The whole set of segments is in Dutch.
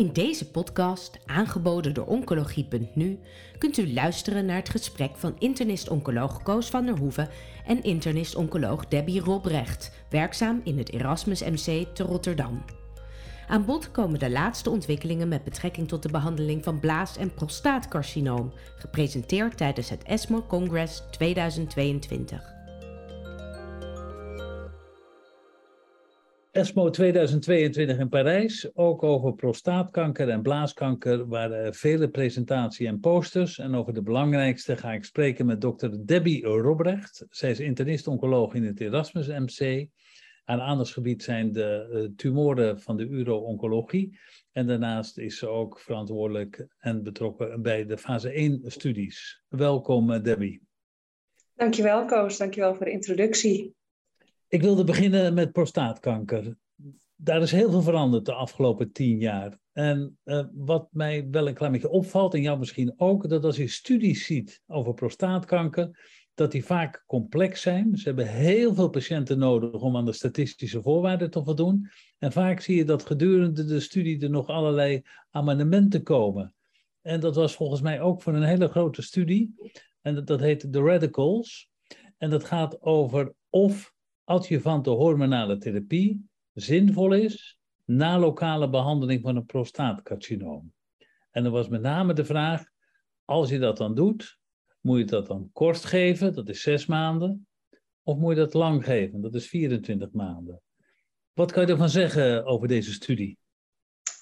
In deze podcast, aangeboden door Oncologie.nu, kunt u luisteren naar het gesprek van internist-oncoloog Koos van der Hoeven en internist-oncoloog Debbie Robrecht, werkzaam in het Erasmus MC te Rotterdam. Aan bod komen de laatste ontwikkelingen met betrekking tot de behandeling van blaas- en prostaatcarcinoom, gepresenteerd tijdens het ESMO Congress 2022. ESMO 2022 in Parijs, ook over prostaatkanker en blaaskanker, waren vele presentaties en posters. En over de belangrijkste ga ik spreken met dokter Debbie Robrecht. Zij is internist-oncoloog in het Erasmus MC. Haar aandachtsgebied zijn de uh, tumoren van de uro-oncologie. En daarnaast is ze ook verantwoordelijk en betrokken bij de fase 1-studies. Welkom, uh, Debbie. Dankjewel, Koos. Dankjewel voor de introductie. Ik wilde beginnen met prostaatkanker. Daar is heel veel veranderd de afgelopen tien jaar. En uh, wat mij wel een klein beetje opvalt, en jou misschien ook, dat als je studies ziet over prostaatkanker, dat die vaak complex zijn. Ze hebben heel veel patiënten nodig om aan de statistische voorwaarden te voldoen. En vaak zie je dat gedurende de studie er nog allerlei amendementen komen. En dat was volgens mij ook voor een hele grote studie. En dat, dat heet The Radicals. En dat gaat over of adjuvante hormonale therapie zinvol is na lokale behandeling van een prostaatcarcinoom. En er was met name de vraag, als je dat dan doet, moet je dat dan kort geven, dat is zes maanden, of moet je dat lang geven, dat is 24 maanden. Wat kan je ervan zeggen over deze studie?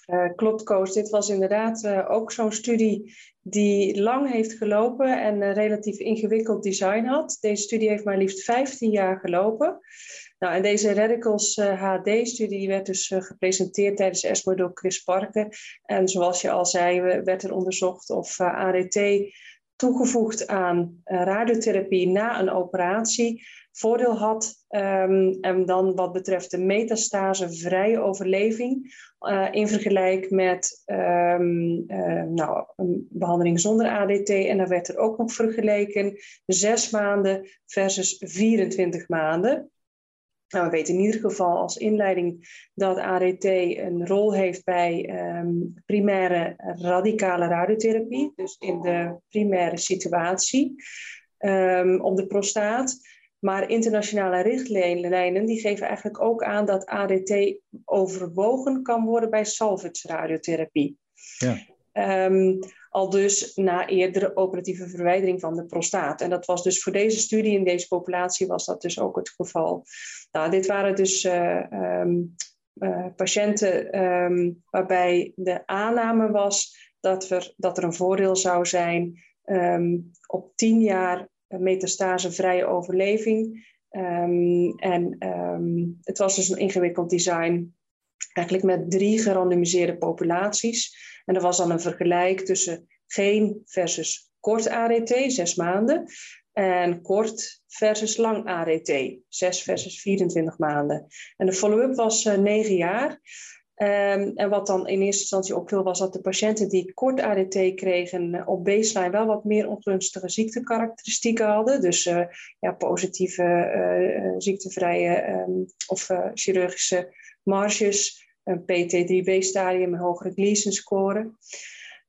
Uh, klopt, Koos. Dit was inderdaad uh, ook zo'n studie die lang heeft gelopen en een relatief ingewikkeld design had. Deze studie heeft maar liefst 15 jaar gelopen. Nou, en deze Radicals eh, HD-studie werd dus gepresenteerd tijdens ESMO door Chris Parker. En zoals je al zei, werd er onderzocht of ADT toegevoegd aan radiotherapie na een operatie voordeel had. Um, en dan wat betreft de metastase vrije overleving uh, in vergelijk met um, uh, nou, een behandeling zonder ADT. En dan werd er ook nog vergeleken zes maanden versus 24 maanden. Nou, we weten in ieder geval als inleiding dat ADT een rol heeft bij um, primaire radicale radiotherapie, dus in de primaire situatie op de prostaat. Maar internationale richtlijnen die geven eigenlijk ook aan dat ADT overwogen kan worden bij salvage radiotherapie. Ja. Um, al dus na eerdere operatieve verwijdering van de prostaat. En dat was dus voor deze studie in deze populatie was dat dus ook het geval. Nou, dit waren dus uh, um, uh, patiënten um, waarbij de aanname was dat er, dat er een voordeel zou zijn op tien jaar metastasevrije overleving. Um, en um, het was dus een ingewikkeld design, eigenlijk met drie gerandomiseerde populaties. En er was dan een vergelijk tussen geen versus kort ADT, zes maanden, en kort versus lang ADT, 6 versus 24 maanden. En de follow-up was uh, negen jaar. Um, en wat dan in eerste instantie opviel, was dat de patiënten die kort ADT kregen uh, op baseline wel wat meer ongunstige ziektekarakteristieken hadden. Dus uh, ja, positieve uh, ziektevrije um, of chirurgische marges, een PT3B-stadium, een hogere Gleason score.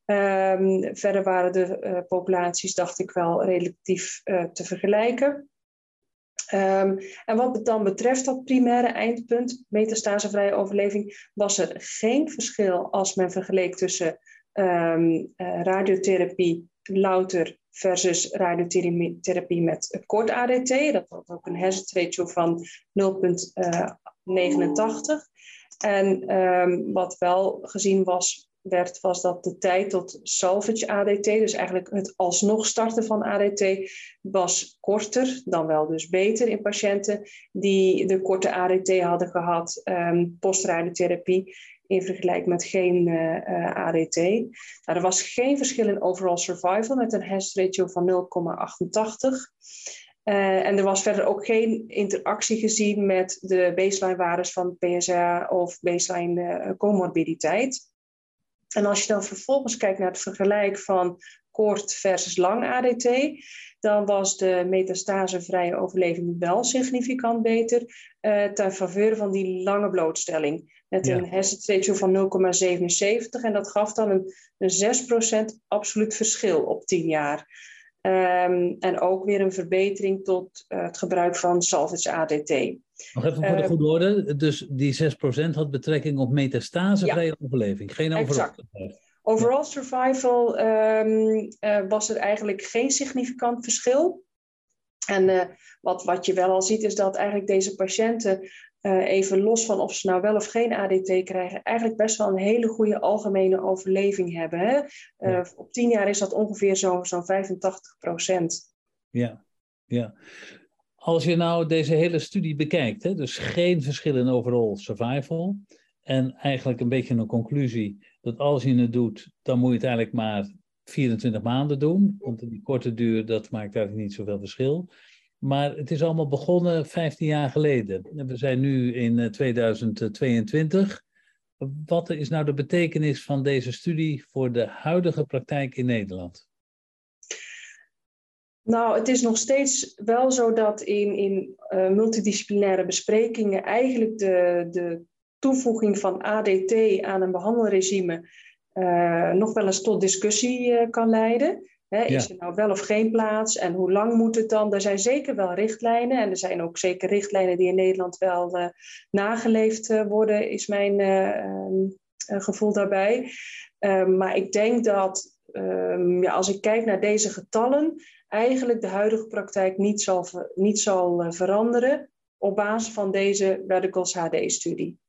Um, verder waren de populaties, dacht ik wel, relatief te vergelijken. Um, en wat dan betreft dat primaire eindpunt, metastasevrije overleving, was er geen verschil als men vergeleek tussen um, uh, radiotherapie louter versus radiotherapie met kort ADT. Dat had ook een hazard ratio van 0,89. Uh, en um, wat wel gezien was werd, was dat de tijd tot salvage ADT, dus eigenlijk het alsnog starten van ADT, was korter, dan wel dus beter in patiënten die de korte ADT hadden gehad, um, postradiotherapie, in vergelijking met geen eh, eh, ADT. Nou, er was geen verschil in overall survival met een hazard ratio van 0,88. Uh, en er was verder ook geen interactie gezien met de baseline waardes van PSA of baseline comorbiditeit. En als je dan vervolgens kijkt naar het vergelijk van kort versus lang ADT, dan was de metastasevrije overleving wel significant beter uh, ten faveur van die lange blootstelling. met een hazard ratio van 0,77. En dat gaf dan een, een 6% absoluut verschil op 10 jaar. Um, en ook weer een verbetering tot uh, het gebruik van salvage ADT. Nog even voor de goede orde. Dus die 6% had betrekking op metastasevrije ja. overleving, geen overal. Overall survival um, uh, was er eigenlijk geen significant verschil. En uh, wat, wat je wel al ziet is dat eigenlijk deze patiënten uh, even los van of ze nou wel of geen ADT krijgen, eigenlijk best wel een hele goede algemene overleving hebben. Hè? Ja. Op tien jaar is dat ongeveer zo'n zo 85 procent. Ja, ja. Als je nou deze hele studie bekijkt, hè, dus geen verschil in overall survival, en eigenlijk een beetje een conclusie dat als je het doet, dan moet je het eigenlijk maar 24 maanden doen, want die korte duur, dat maakt eigenlijk niet zoveel verschil. Maar het is allemaal begonnen 15 jaar geleden. We zijn nu in 2022. Eh, Wat is nou de betekenis van deze studie voor de huidige praktijk in Nederland? Nou, het is nog steeds wel zo dat in, in uh, multidisciplinaire besprekingen eigenlijk de, de toevoeging van ADT aan een behandelregime uh, nog wel eens tot discussie uh, kan leiden is er nou wel of geen plaats en hoe lang moet het dan? Er zijn zeker wel richtlijnen en er zijn ook zeker richtlijnen die in Nederland wel uh, nageleefd worden, is mijn gevoel daarbij. Ehm, maar ik denk dat um, ja, als ik kijk naar deze getallen, eigenlijk de huidige praktijk niet zal, niet zal veranderen op basis van deze Radicals HD-studie.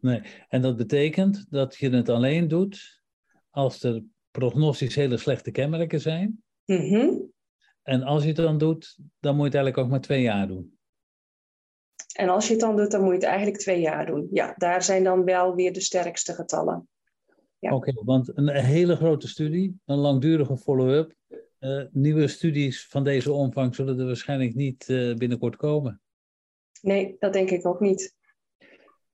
Nee, en dat betekent dat je het alleen doet als er prognostisch hele slechte kenmerken zijn. Mm En als je het dan doet, dan moet je het eigenlijk ook maar twee jaar doen. En als je het dan doet, dan moet je het eigenlijk twee jaar doen. Ja, daar zijn dan wel weer de sterkste getallen. Ja. Oké, want een hele grote studie, een langdurige follow-up. Uh, nieuwe studies van deze omvang zullen er waarschijnlijk niet uh, binnenkort komen. Nee, dat denk ik ook niet.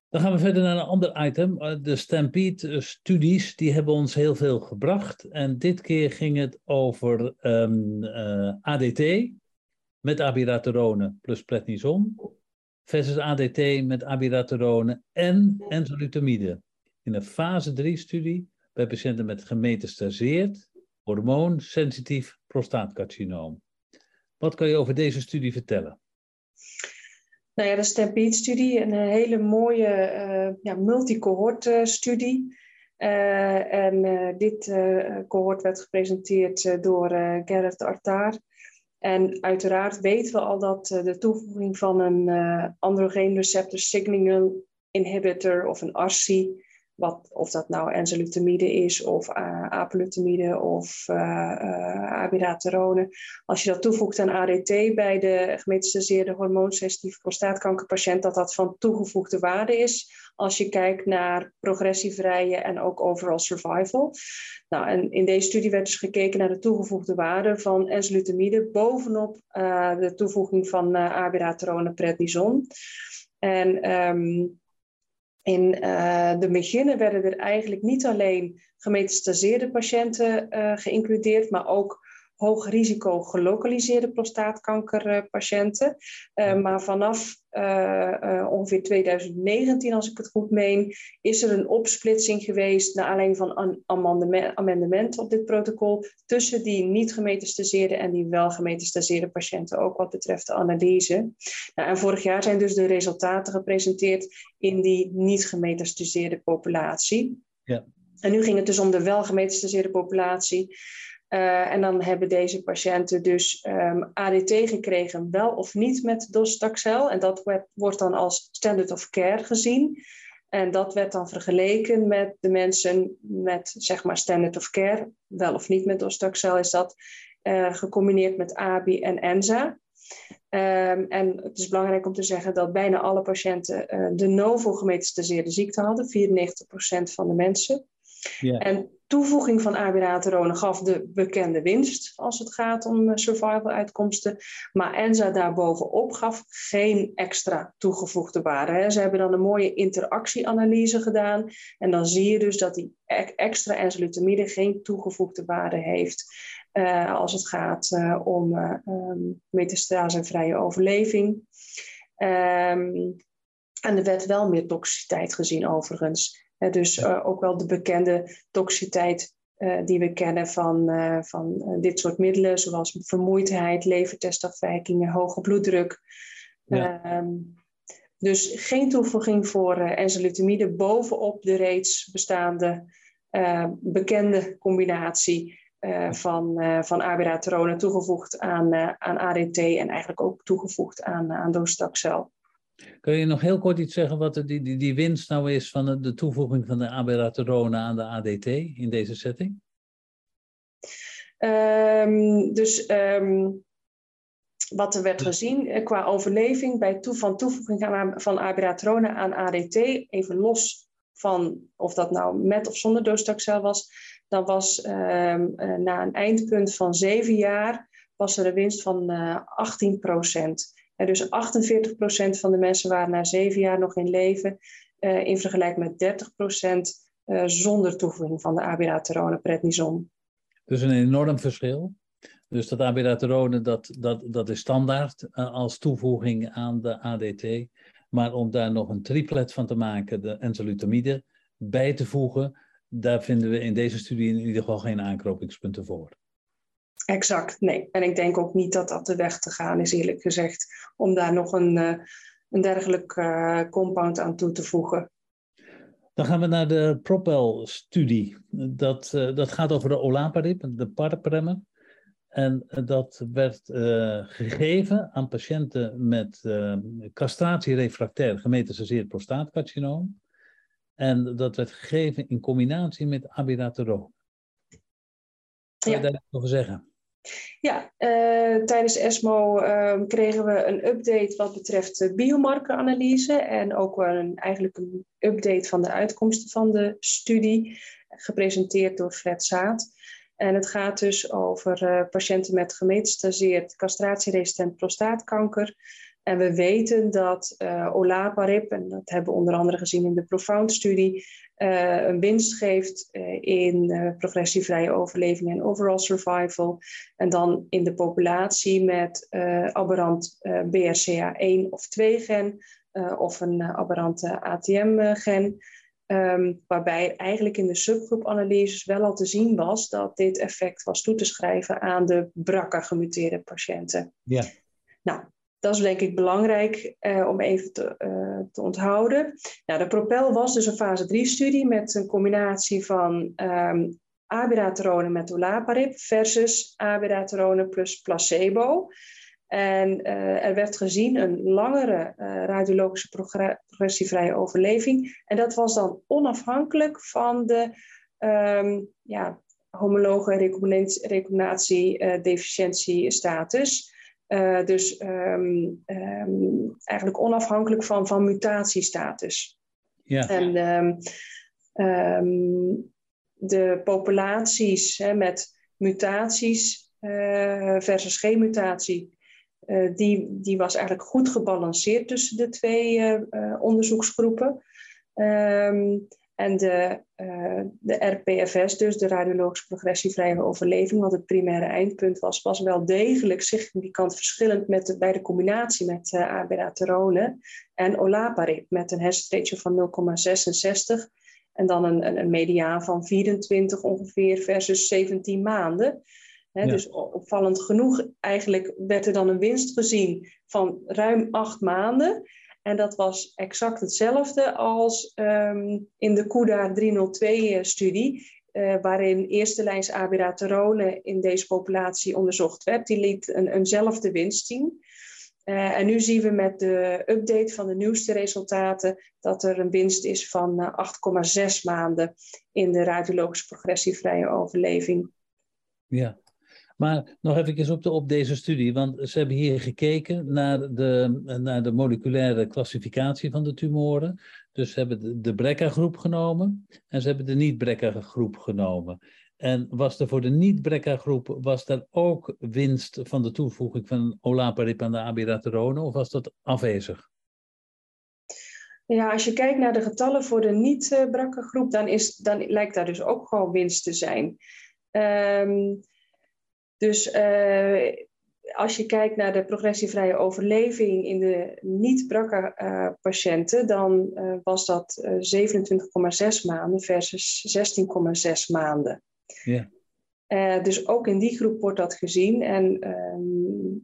Dan gaan we verder naar een ander item. Eh, de Stampede-studies, die hebben ons heel veel gebracht. En dit keer ging het over um, ehm, uh, eh, ADT met abiraterone plus prednison versus ADT met abiraterone en enzalutamide. In een fase 3-studie bij patiënten met gemetastaseerd hormoonsensitief prostaatcarcinoom. Wat kan je over deze studie vertellen? Nou ja, de Stampede-studie, een eh, hele mooie uh, ja, multicohort-studie. Uh, en dit cohort werd gepresenteerd door Gerrit Artaar. En uiteraard weten we al dat de toevoeging van een androgen receptor signaling inhibitor of een ARSI wat, of dat nou enzalutamide is of uh, of uh, uh, abiraterone. Als je dat toevoegt aan ADT bij de gemetastaseerde hormoonsensitieve prostaatkankerpatiënt, dat dat van toegevoegde waarde is als je kijkt naar progressievrije en ook overall survival. Nou, en in deze studie werd dus gekeken naar de toegevoegde waarde van enzalutamide bovenop de toevoeging van uh, abiraterone prednison. En um, in uh, de beginnen werden er eigenlijk niet alleen gemetastaseerde patiënten uh, geïncludeerd, maar ook hoog risico gelokaliseerde prostaatkankerpatiënten. Uh, maar vanaf uh, uh, ongeveer 2019, als ik het goed meen, is er een opsplitsing geweest naar aanleiding van een amendement, amendement op dit protocol tussen die niet gemetastaseerde en die wel gemetastaseerde patiënten, ook wat betreft de analyse. Nou, en vorig jaar zijn dus de resultaten gepresenteerd in die niet gemetastaseerde populatie. Ja. En nu ging het dus om de wel gemetastaseerde populatie. Uh, en dan hebben deze patiënten dus ehm, ADT gekregen, wel of niet met docetaxel. En dat werd, wordt dan als standard of care gezien. En dat werd dan vergeleken met de mensen met zeg maar standard of care, wel of niet met docetaxel, is dat uh, gecombineerd met ABI en ENZA. Um, en het is belangrijk om te zeggen dat bijna alle patiënten uh, de novo gemetastaseerde ziekte hadden, 94% van de mensen. En toevoeging van abiraterone gaf de bekende winst als het gaat om eh, survival-uitkomsten. Maar ENSA daarbovenop gaf geen extra toegevoegde waarde. Ze hebben dan een mooie interactieanalyse gedaan. En dan zie je dus dat die extra enzalutamide geen toegevoegde waarde heeft. Uh, als het gaat uh, om uh, um, metastasevrije overleving. Um, En er werd wel meer toxiciteit gezien overigens. Dus ook wel de bekende toxiciteit die we kennen van, van dit soort middelen, zoals vermoeidheid, levertestafwijkingen, hoge bloeddruk. Ja. Ehm, dus geen toevoeging voor enzalutamide bovenop de reeds bestaande bekende combinatie uh, van, uh, van abiraterone toegevoegd aan, aan ADT en eigenlijk ook toegevoegd aan, aan docetaxel. Kun je nog heel kort iets zeggen wat de, die, die, die winst nou is van de, de toevoeging van de abiraterone aan de ADT in deze setting? Um, dus um, wat er werd gezien eh, qua overleving bij toe, van toevoeging van abiraterone aan ADT, even los van of dat nou met of zonder docetaxel was, dan was ehm, eh, na een eindpunt van zeven jaar was er een winst van uh, eh, 18 procent. Dus 48 procent van de mensen waren na zeven jaar nog in leven, in vergelijking met 30 procent zonder toevoeging van de abiraterone prednison. Dus een enorm verschil. Dus dat abiraterone, dat, dat, dat is standaard uh, als toevoeging aan de ADT. Maar om daar nog een triplet van te maken, de enzalutamide, bij te voegen, daar vinden we in deze studie in ieder geval geen aanknopingspunten voor. Exact, nee. En ik denk ook niet dat dat de weg te gaan is, eerlijk gezegd, om daar nog een, uh, een dergelijk uh, compound aan toe te voegen. Dan gaan we naar de Propel-studie. Dat, uh, dat gaat over de olaparib, de parpremmen. En dat werd uh, gegeven aan patiënten met uh, castratierefractair gemetastaseerd prostaatcarcinoom. En dat werd gegeven in combinatie met abiraterone. Ja. je daar over zeggen? Ja, uh, tijdens ESMO uh, kregen we een update wat betreft biomarkeranalyse en ook een, eigenlijk een update van de uitkomsten van de studie, gepresenteerd door Fred Zaad. En het gaat dus over uh, patiënten met gemetastaseerd castratieresistent prostaatkanker. En we weten dat uh, olaparib, en dat hebben we onder andere gezien in de Profound-studie, uh, een winst geeft in progressievrije overleving en overall survival. En dan in de populatie met aberrant BRCA1 of 2-gen of een aberrante ATM-gen. Ehm, waarbij eigenlijk in de subgroepanalyses wel al te zien was dat dit effect was toe te schrijven aan de BRCA-gemuteerde patiënten. Ja. Nou, dat is denk ik belangrijk uh, om even te, uh, te onthouden. Nou, de Propel was dus een fase 3-studie met een combinatie van um, abiraterone met olaparib versus abiraterone plus placebo. En uh, er werd gezien een langere radiologische progressievrije overleving. En dat was dan onafhankelijk van de um, ja, homologe. Uh, dus um, um, eigenlijk onafhankelijk van, van mutatiestatus. Ja. En de populaties hè, met mutaties versus geen mutatie uh, die, die was eigenlijk goed gebalanceerd tussen de twee onderzoeksgroepen. Um, en de, de RPFS, dus de radiologische progressievrije overleving, wat het primaire eindpunt was, was wel degelijk significant verschillend met de, bij de combinatie met uh, abiraterone en olaparib, met een hazard ratio van 0,66 en dan een, een, een mediaan van 24 ongeveer versus 17 maanden. Dus opvallend genoeg, eigenlijk werd er dan een winst gezien van ruim acht maanden. En dat was exact hetzelfde als um, in de CUDA 302-studie, uh, eh, waarin eerste lijns abiraterone in deze populatie onderzocht werd. Die liet een, eenzelfde winst zien. Uh, en nu zien we met de update van de nieuwste resultaten dat er een winst is van uh, 8,6 maanden in de radiologische progressievrije overleving. Ja, maar nog even op, op deze studie, want ze hebben hier gekeken naar de, naar de moleculaire klassificatie van de tumoren. Dus ze hebben de, de BRCA-groep genomen en ze hebben de niet-BRCA-groep genomen. En was er voor de niet-BRCA-groep, was ook winst van de toevoeging van olaparib aan de abiraterone, of was dat afwezig? Ja, als je kijkt naar de getallen voor de niet-BRCA-groep, dan, is, dan lijkt daar dus ook gewoon winst te zijn. Um, dus uh, als je kijkt naar de progressievrije overleving in de niet-BRCA-patiënten, dan was dat 27,6 maanden versus 16,6 maanden. Ja. dus ook in die groep wordt dat gezien. En ehm,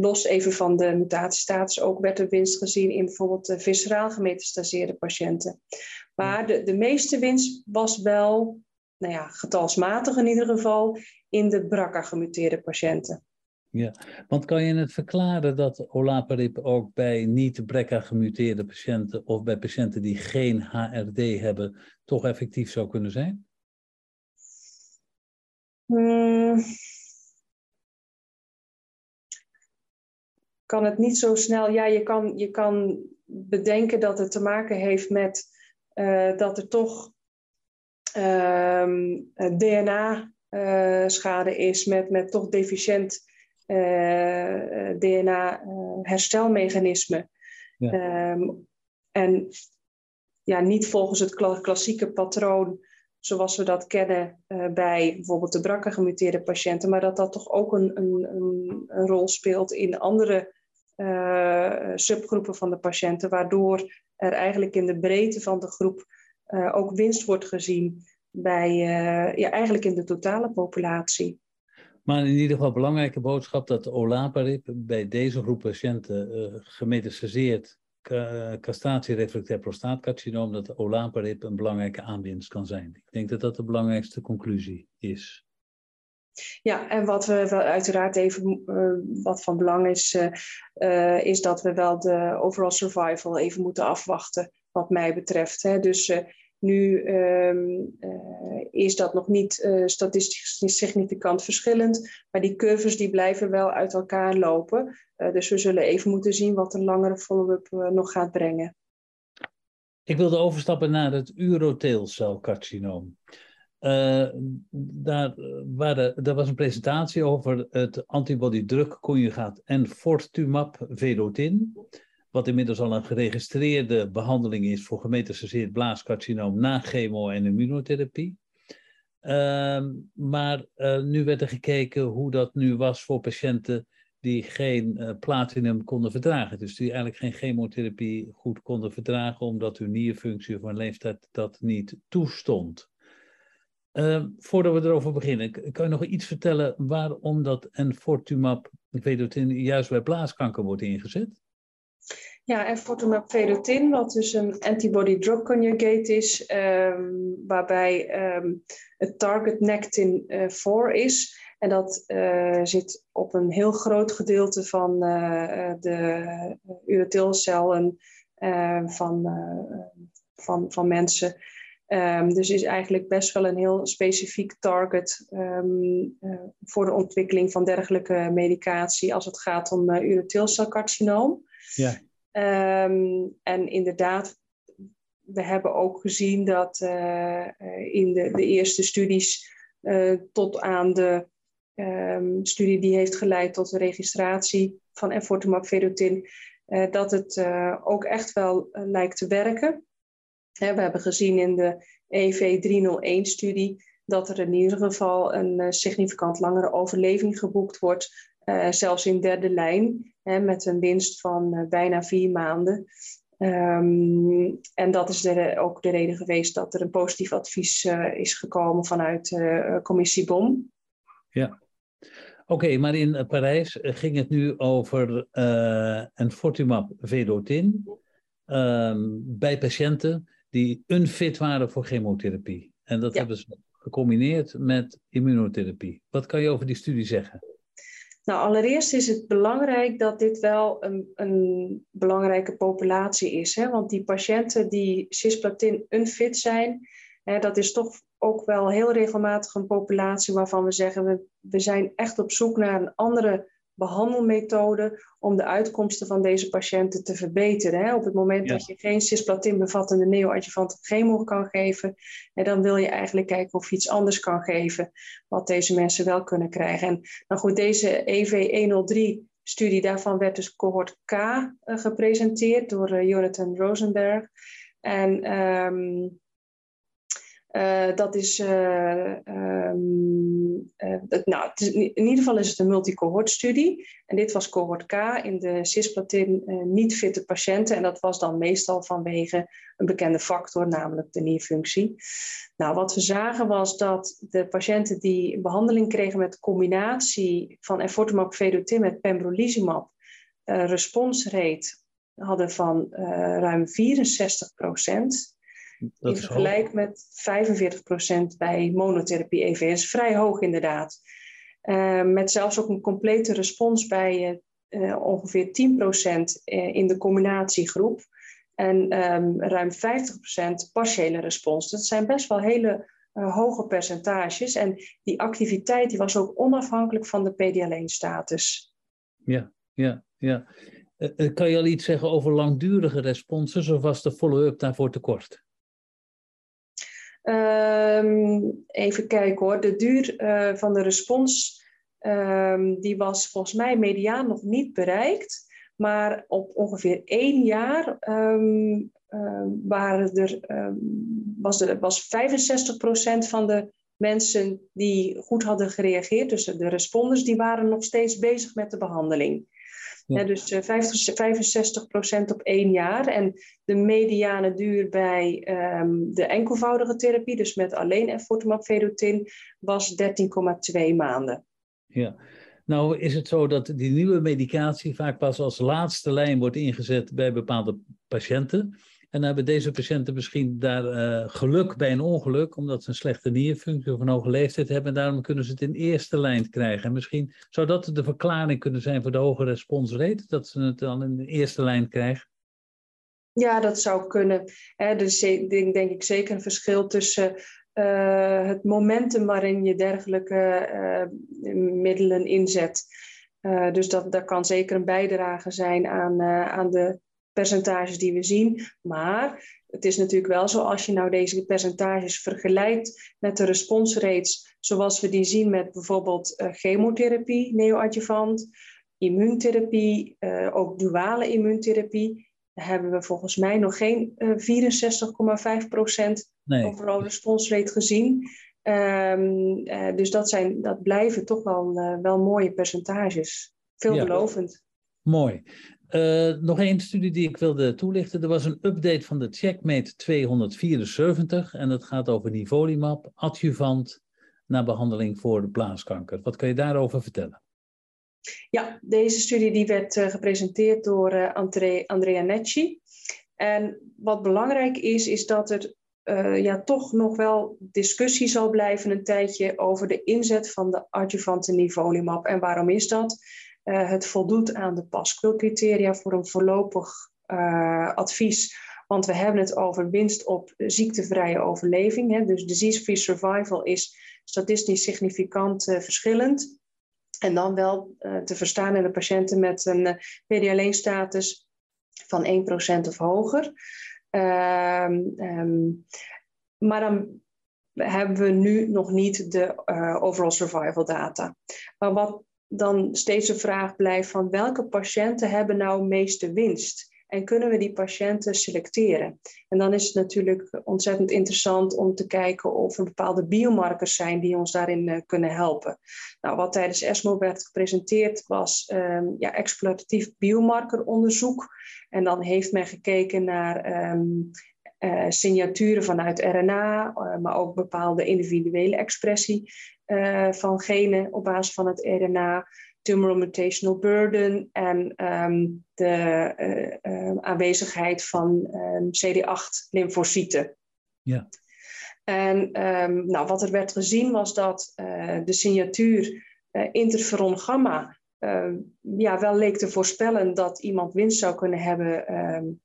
los even van de mutatiestatus, ook werd er winst gezien in bijvoorbeeld de visceraal gemetastaseerde patiënten. Maar de, de meeste winst was wel, nou ja, getalsmatig in ieder geval, in de BRCA-gemuteerde patiënten. Ja, want kan je het verklaren dat olaparib ook bij niet-BRCA-gemuteerde patiënten of bij patiënten die geen HRD hebben, toch effectief zou kunnen zijn? Hmm. kan het niet zo snel. Ja, je kan, je kan bedenken dat het te maken heeft met uh, dat er toch uh, ehm, DNA-schade uh, is, met, met toch deficiënt eh, DNA-herstelmechanisme. Ja. Um, en ja, niet volgens het klassieke patroon zoals we dat kennen uh, bij bijvoorbeeld de brakke gemuteerde patiënten, maar dat dat toch ook een, een, een, een rol speelt in andere uh, subgroepen van de patiënten, waardoor er eigenlijk in de breedte van de groep uh, ook winst wordt gezien bij, ja, eigenlijk in de totale populatie. Maar in ieder geval belangrijke boodschap dat olaparib bij deze groep patiënten gemetastaseerd castratierefractair prostaatcarcinoom, dat olaparib een belangrijke aanwinst kan zijn. Ik denk dat dat de belangrijkste conclusie is. Ja, en wat we wel uiteraard even, uh, wat van belang is, uh, is dat we wel de overall survival even moeten afwachten, wat mij betreft. Hè. Dus nu um, is dat nog niet statistisch significant verschillend, maar die curves die blijven wel uit elkaar lopen. dus we zullen even moeten zien wat een langere follow-up nog gaat brengen. Ik wilde overstappen naar het urotheelcelcarcinoom. Uh, daar, was een presentatie over het antibody-drug-conjugaat enfortumab vedotin, wat inmiddels al een geregistreerde behandeling is voor gemetastaseerd blaascarcinoom na chemo- en immunotherapie. Uh, maar uh, nu werd er gekeken hoe dat nu was voor patiënten die geen uh, platinum konden verdragen. Dus die eigenlijk geen chemotherapie goed konden verdragen, omdat hun nierfunctie hun leeftijd dat niet toestond. Uh, voordat we erover beginnen, kan je nog iets vertellen waarom dat enfortumab vedotin juist bij blaaskanker wordt ingezet? Ja, enfortumab vedotin, wat dus een antibody-drug conjugate is, um, waarbij um, het target Nectin-4 uh, is. En dat uh, zit op een heel groot gedeelte van uh, de ureteelcellen van, van, van mensen. Um, dus is eigenlijk best wel een heel specifiek target uh, voor de ontwikkeling van dergelijke medicatie als het gaat om uh. Ja. Um, en inderdaad, we hebben ook gezien dat uh, in de, de, eerste studies tot aan de studie die heeft geleid tot de registratie van enfortumab dat het ook echt wel lijkt te werken. We hebben gezien in de EV301-studie dat er in ieder geval een eh, significant langere overleving geboekt wordt, uh, zelfs in derde lijn, hè, met een winst van uh, bijna vier maanden. Um, en dat is de, ook de reden geweest dat er een positief advies uh, is gekomen vanuit commissie BOM. Ja, oké, maar in Parijs ging het nu over een Fortumab vedotin um, bij patiënten die unfit waren voor chemotherapie. En dat hebben ze gecombineerd met immunotherapie. Wat kan je over die studie zeggen? Nou, allereerst is het belangrijk dat dit wel een, een belangrijke populatie is. Hè? Want die patiënten die cisplatin unfit zijn, hè, dat is toch ook wel heel regelmatig een populatie waarvan we zeggen we, we zijn echt op zoek naar een andere behandelmethode om de uitkomsten van deze patiënten te verbeteren. Hè? Op het moment dat je geen cisplatin bevattende neoadjuvant chemo kan geven, en dan wil je eigenlijk kijken of je iets anders kan geven wat deze mensen wel kunnen krijgen. En nou goed, deze EV103-studie, daarvan werd dus cohort K uh, gepresenteerd door uh, Jonathan Rosenberg. En um, Uh, dat is, uh, um, uh, nou, in ieder geval is het een multicohort-studie. En dit was cohort K in de cisplatin niet fitte patiënten. En dat was dan meestal vanwege een bekende factor, namelijk de nierfunctie. Nou, wat we zagen was dat de patiënten die behandeling kregen met combinatie van enfortumab vedotin met pembrolizumab, responsrate hadden van ruim 64 procent. Dat in vergelijk met 45% bij monotherapie EVS. Vrij hoog inderdaad. Uh, met zelfs ook een complete respons bij uh, ongeveer 10% in de combinatiegroep. En um, ruim 50% partiële respons. Dat zijn best wel hele uh, hoge percentages. En die activiteit die was ook onafhankelijk van de PD-alleen-status. Ja, ja, ja. kan je al iets zeggen over langdurige responses of was de follow-up daarvoor te kort? Um, even kijken hoor. De duur uh, van de respons um, die was volgens mij mediaan nog niet bereikt. Maar op ongeveer één jaar um, waren er, was, er, was 65% van de mensen die goed hadden gereageerd, dus de responders, die waren nog steeds bezig met de behandeling. Ja. dus uh, 50, 65% op één jaar. En de mediane duur bij um, de enkelvoudige therapie, dus met alleen enfortumab vedotin, was 13,2 maanden. Ja, nou is het zo dat die nieuwe medicatie vaak pas als laatste lijn wordt ingezet bij bepaalde patiënten. En hebben deze patiënten misschien daar uh, geluk bij een ongeluk, omdat ze een slechte nierfunctie of een hoge leeftijd hebben. En daarom kunnen ze het in eerste lijn krijgen. En misschien zou dat de verklaring kunnen zijn voor de hoge responsrate, dat ze het dan in de eerste lijn krijgen. Ja, dat zou kunnen. Dus ik denk, denk ik zeker een verschil tussen uh, het momentum waarin je dergelijke uh, middelen inzet. Dus dat, dat kan zeker een bijdrage zijn aan, aan de percentages die we zien. Maar het is natuurlijk wel zo, als je nou deze percentages vergelijkt met de responsrates zoals we die zien met bijvoorbeeld uh, chemotherapie, neoadjuvant, immuuntherapie, uh, ook duale immuuntherapie, dan hebben we volgens mij nog geen uh, 64,5% nee. overal responsrate gezien. Um, dus dat, zijn, dat blijven toch wel, wel mooie percentages. Veelbelovend. Ja. Mooi. Uh, nog één studie die ik wilde toelichten. Er was een update van de Checkmate 274 en dat gaat over nivolumab, adjuvant, na behandeling voor de blaaskanker. Wat kan je daarover vertellen? Ja, deze studie die werd uh, gepresenteerd door André, Andrea Necci. En wat belangrijk is, is dat er ja, toch nog wel discussie zal blijven een tijdje over de inzet van de adjuvante nivolumab. En waarom is dat? Uh, het voldoet aan de PASQUIL-criteria voor een voorlopig uh, advies. Want we hebben het over winst op ziektevrije overleving. Hè. Dus disease-free survival is statistisch significant uh, verschillend. En dan wel te verstaan in de patiënten met een PD-alleen-status van 1% of hoger. Um, um, maar dan hebben we nu nog niet de uh, overall survival data. Maar wat dan steeds de vraag blijft van welke patiënten hebben nou meeste winst? En kunnen we die patiënten selecteren? En dan is het natuurlijk ontzettend interessant om te kijken of er bepaalde biomarkers zijn die ons daarin uh, kunnen helpen. Nou, wat tijdens ESMO werd gepresenteerd was um, ja, exploratief biomarkeronderzoek. En dan heeft men gekeken naar um, signaturen vanuit RNA, uh, maar ook bepaalde individuele expressie uh, van genen op basis van het RNA, tumoral mutational burden en um, de uh, aanwezigheid van um, CD8-lymfocyten. Ja. En um, nou, wat er werd gezien was dat uh, de signatuur interferon gamma ja, wel leek te voorspellen dat iemand winst zou kunnen hebben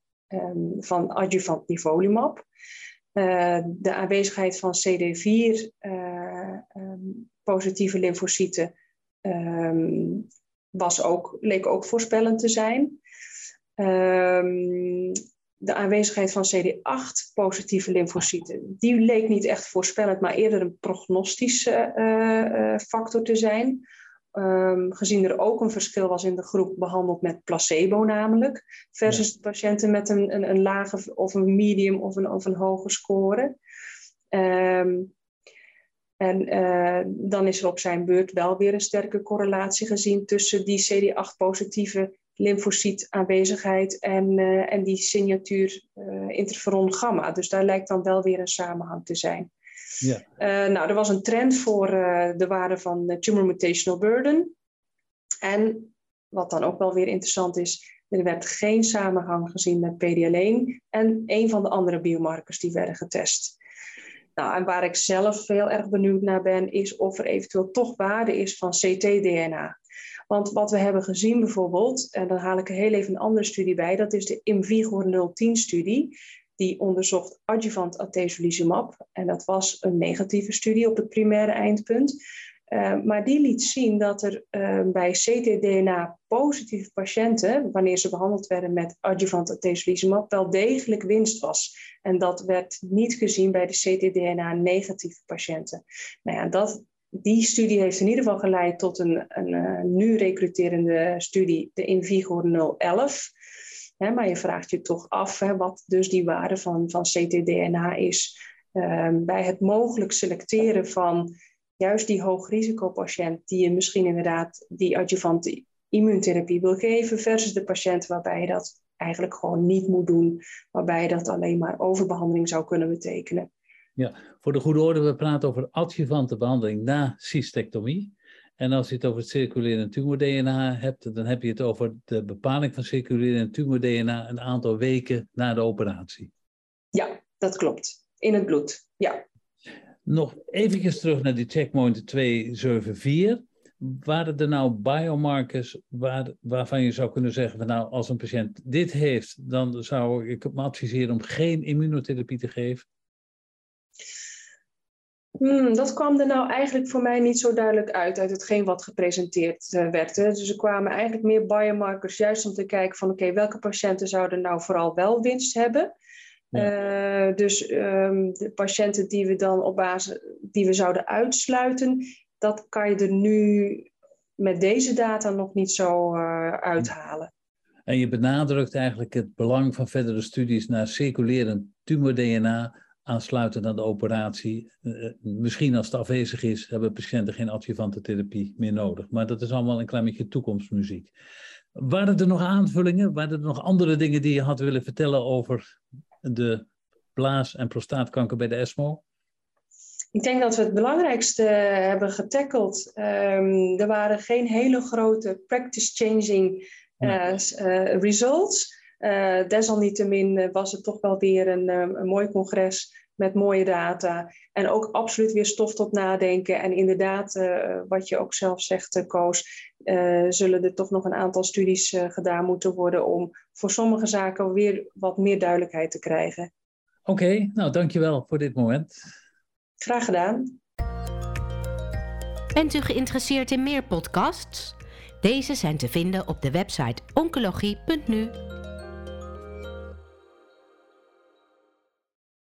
van adjuvant nivolumab. De aanwezigheid van CD4 um, positieve lymfocyten um, was ook, leek ook voorspellend te zijn. Um, de aanwezigheid van CD8 positieve lymfocyten, die leek niet echt voorspellend, maar eerder een prognostische uh, factor te zijn. Um, gezien er ook een verschil was in de groep behandeld met placebo namelijk, versus ja. patiënten met een, een, een lage of een medium of een, of een hoge score. Ehm, en uh, dan is er op zijn beurt wel weer een sterke correlatie gezien tussen die CD8-positieve lymfocytaanwezigheid en, uh, en die signatuur uh, interferon gamma. Dus daar lijkt dan wel weer een samenhang te zijn. Ja. nou, er was een trend voor de waarde van tumor mutational burden. En wat dan ook wel weer interessant is, er werd geen samenhang gezien met PD-alleen en een van de andere biomarkers die werden getest. Nou, en waar ik zelf heel erg benieuwd naar ben, is of er eventueel toch waarde is van CT-DNA. Want wat we hebben gezien bijvoorbeeld, en dan haal ik heel even een andere studie bij, dat is de IMvigor 010-studie. Die onderzocht adjuvant atezolizumab. En dat was een negatieve studie op het primaire eindpunt. Uh, maar die liet zien dat er uh, bij ctDNA-positieve patiënten, wanneer ze behandeld werden met adjuvant wel degelijk winst was. En dat werd niet gezien bij de ctDNA-negatieve patiënten. Nou ja, dat, die studie heeft in ieder geval geleid tot een, een uh, nu recruterende studie, de Invigor 011. Hè, maar je vraagt je toch af hè, wat dus die waarde van, van ctDNA is bij het mogelijk selecteren van juist die hoogrisicopatiënt die je misschien inderdaad die adjuvante immuuntherapie wil geven, versus de patiënt waarbij je dat eigenlijk gewoon niet moet doen, waarbij dat alleen maar overbehandeling zou kunnen betekenen. Ja, voor de goede orde, we praten over adjuvante behandeling na cystectomie. En als je het over het circulerend tumor-DNA hebt, dan heb je het over de bepaling van circulerend tumor-DNA een aantal weken na de operatie. Ja, dat klopt. In het bloed, ja. Nog even terug naar die checkpoint 274. Waren er nou biomarkers waar, waarvan je zou kunnen zeggen, van nou, als een patiënt dit heeft, dan zou ik me adviseren om geen immunotherapie te geven? Hmm, dat kwam er nou eigenlijk voor mij niet zo duidelijk uit, uit hetgeen wat gepresenteerd uh, werd. Hè. Dus er kwamen eigenlijk meer biomarkers juist om te kijken van oké, welke patiënten zouden nou vooral wel winst hebben. Uh, dus um, de patiënten die we dan op basis die we zouden uitsluiten, dat kan je er nu met deze data nog niet zo uh, uithalen. En je benadrukt eigenlijk het belang van verdere studies naar circulerend tumor-DNA aansluitend aan de operatie. Uh, misschien als het afwezig is, hebben patiënten geen adjuvante therapie meer nodig. Maar dat is allemaal een klein beetje toekomstmuziek. Waren er nog aanvullingen? Waren er nog andere dingen die je had willen vertellen over de blaas- en prostaatkanker bij de ESMO? Ik denk dat we het belangrijkste hebben getackeld. Um, er waren geen hele grote practice-changing uh, uh, results. Uh, desalniettemin was het toch wel weer een, een mooi congres met mooie data. En ook absoluut weer stof tot nadenken. En inderdaad, wat je ook zelf zegt, Koos, zullen er toch nog een aantal studies gedaan moeten worden om voor sommige zaken weer wat meer duidelijkheid te krijgen. Oké, nou dankjewel voor dit moment. Graag gedaan. Bent u geïnteresseerd in meer podcasts? Deze zijn te vinden op de website oncologie.nu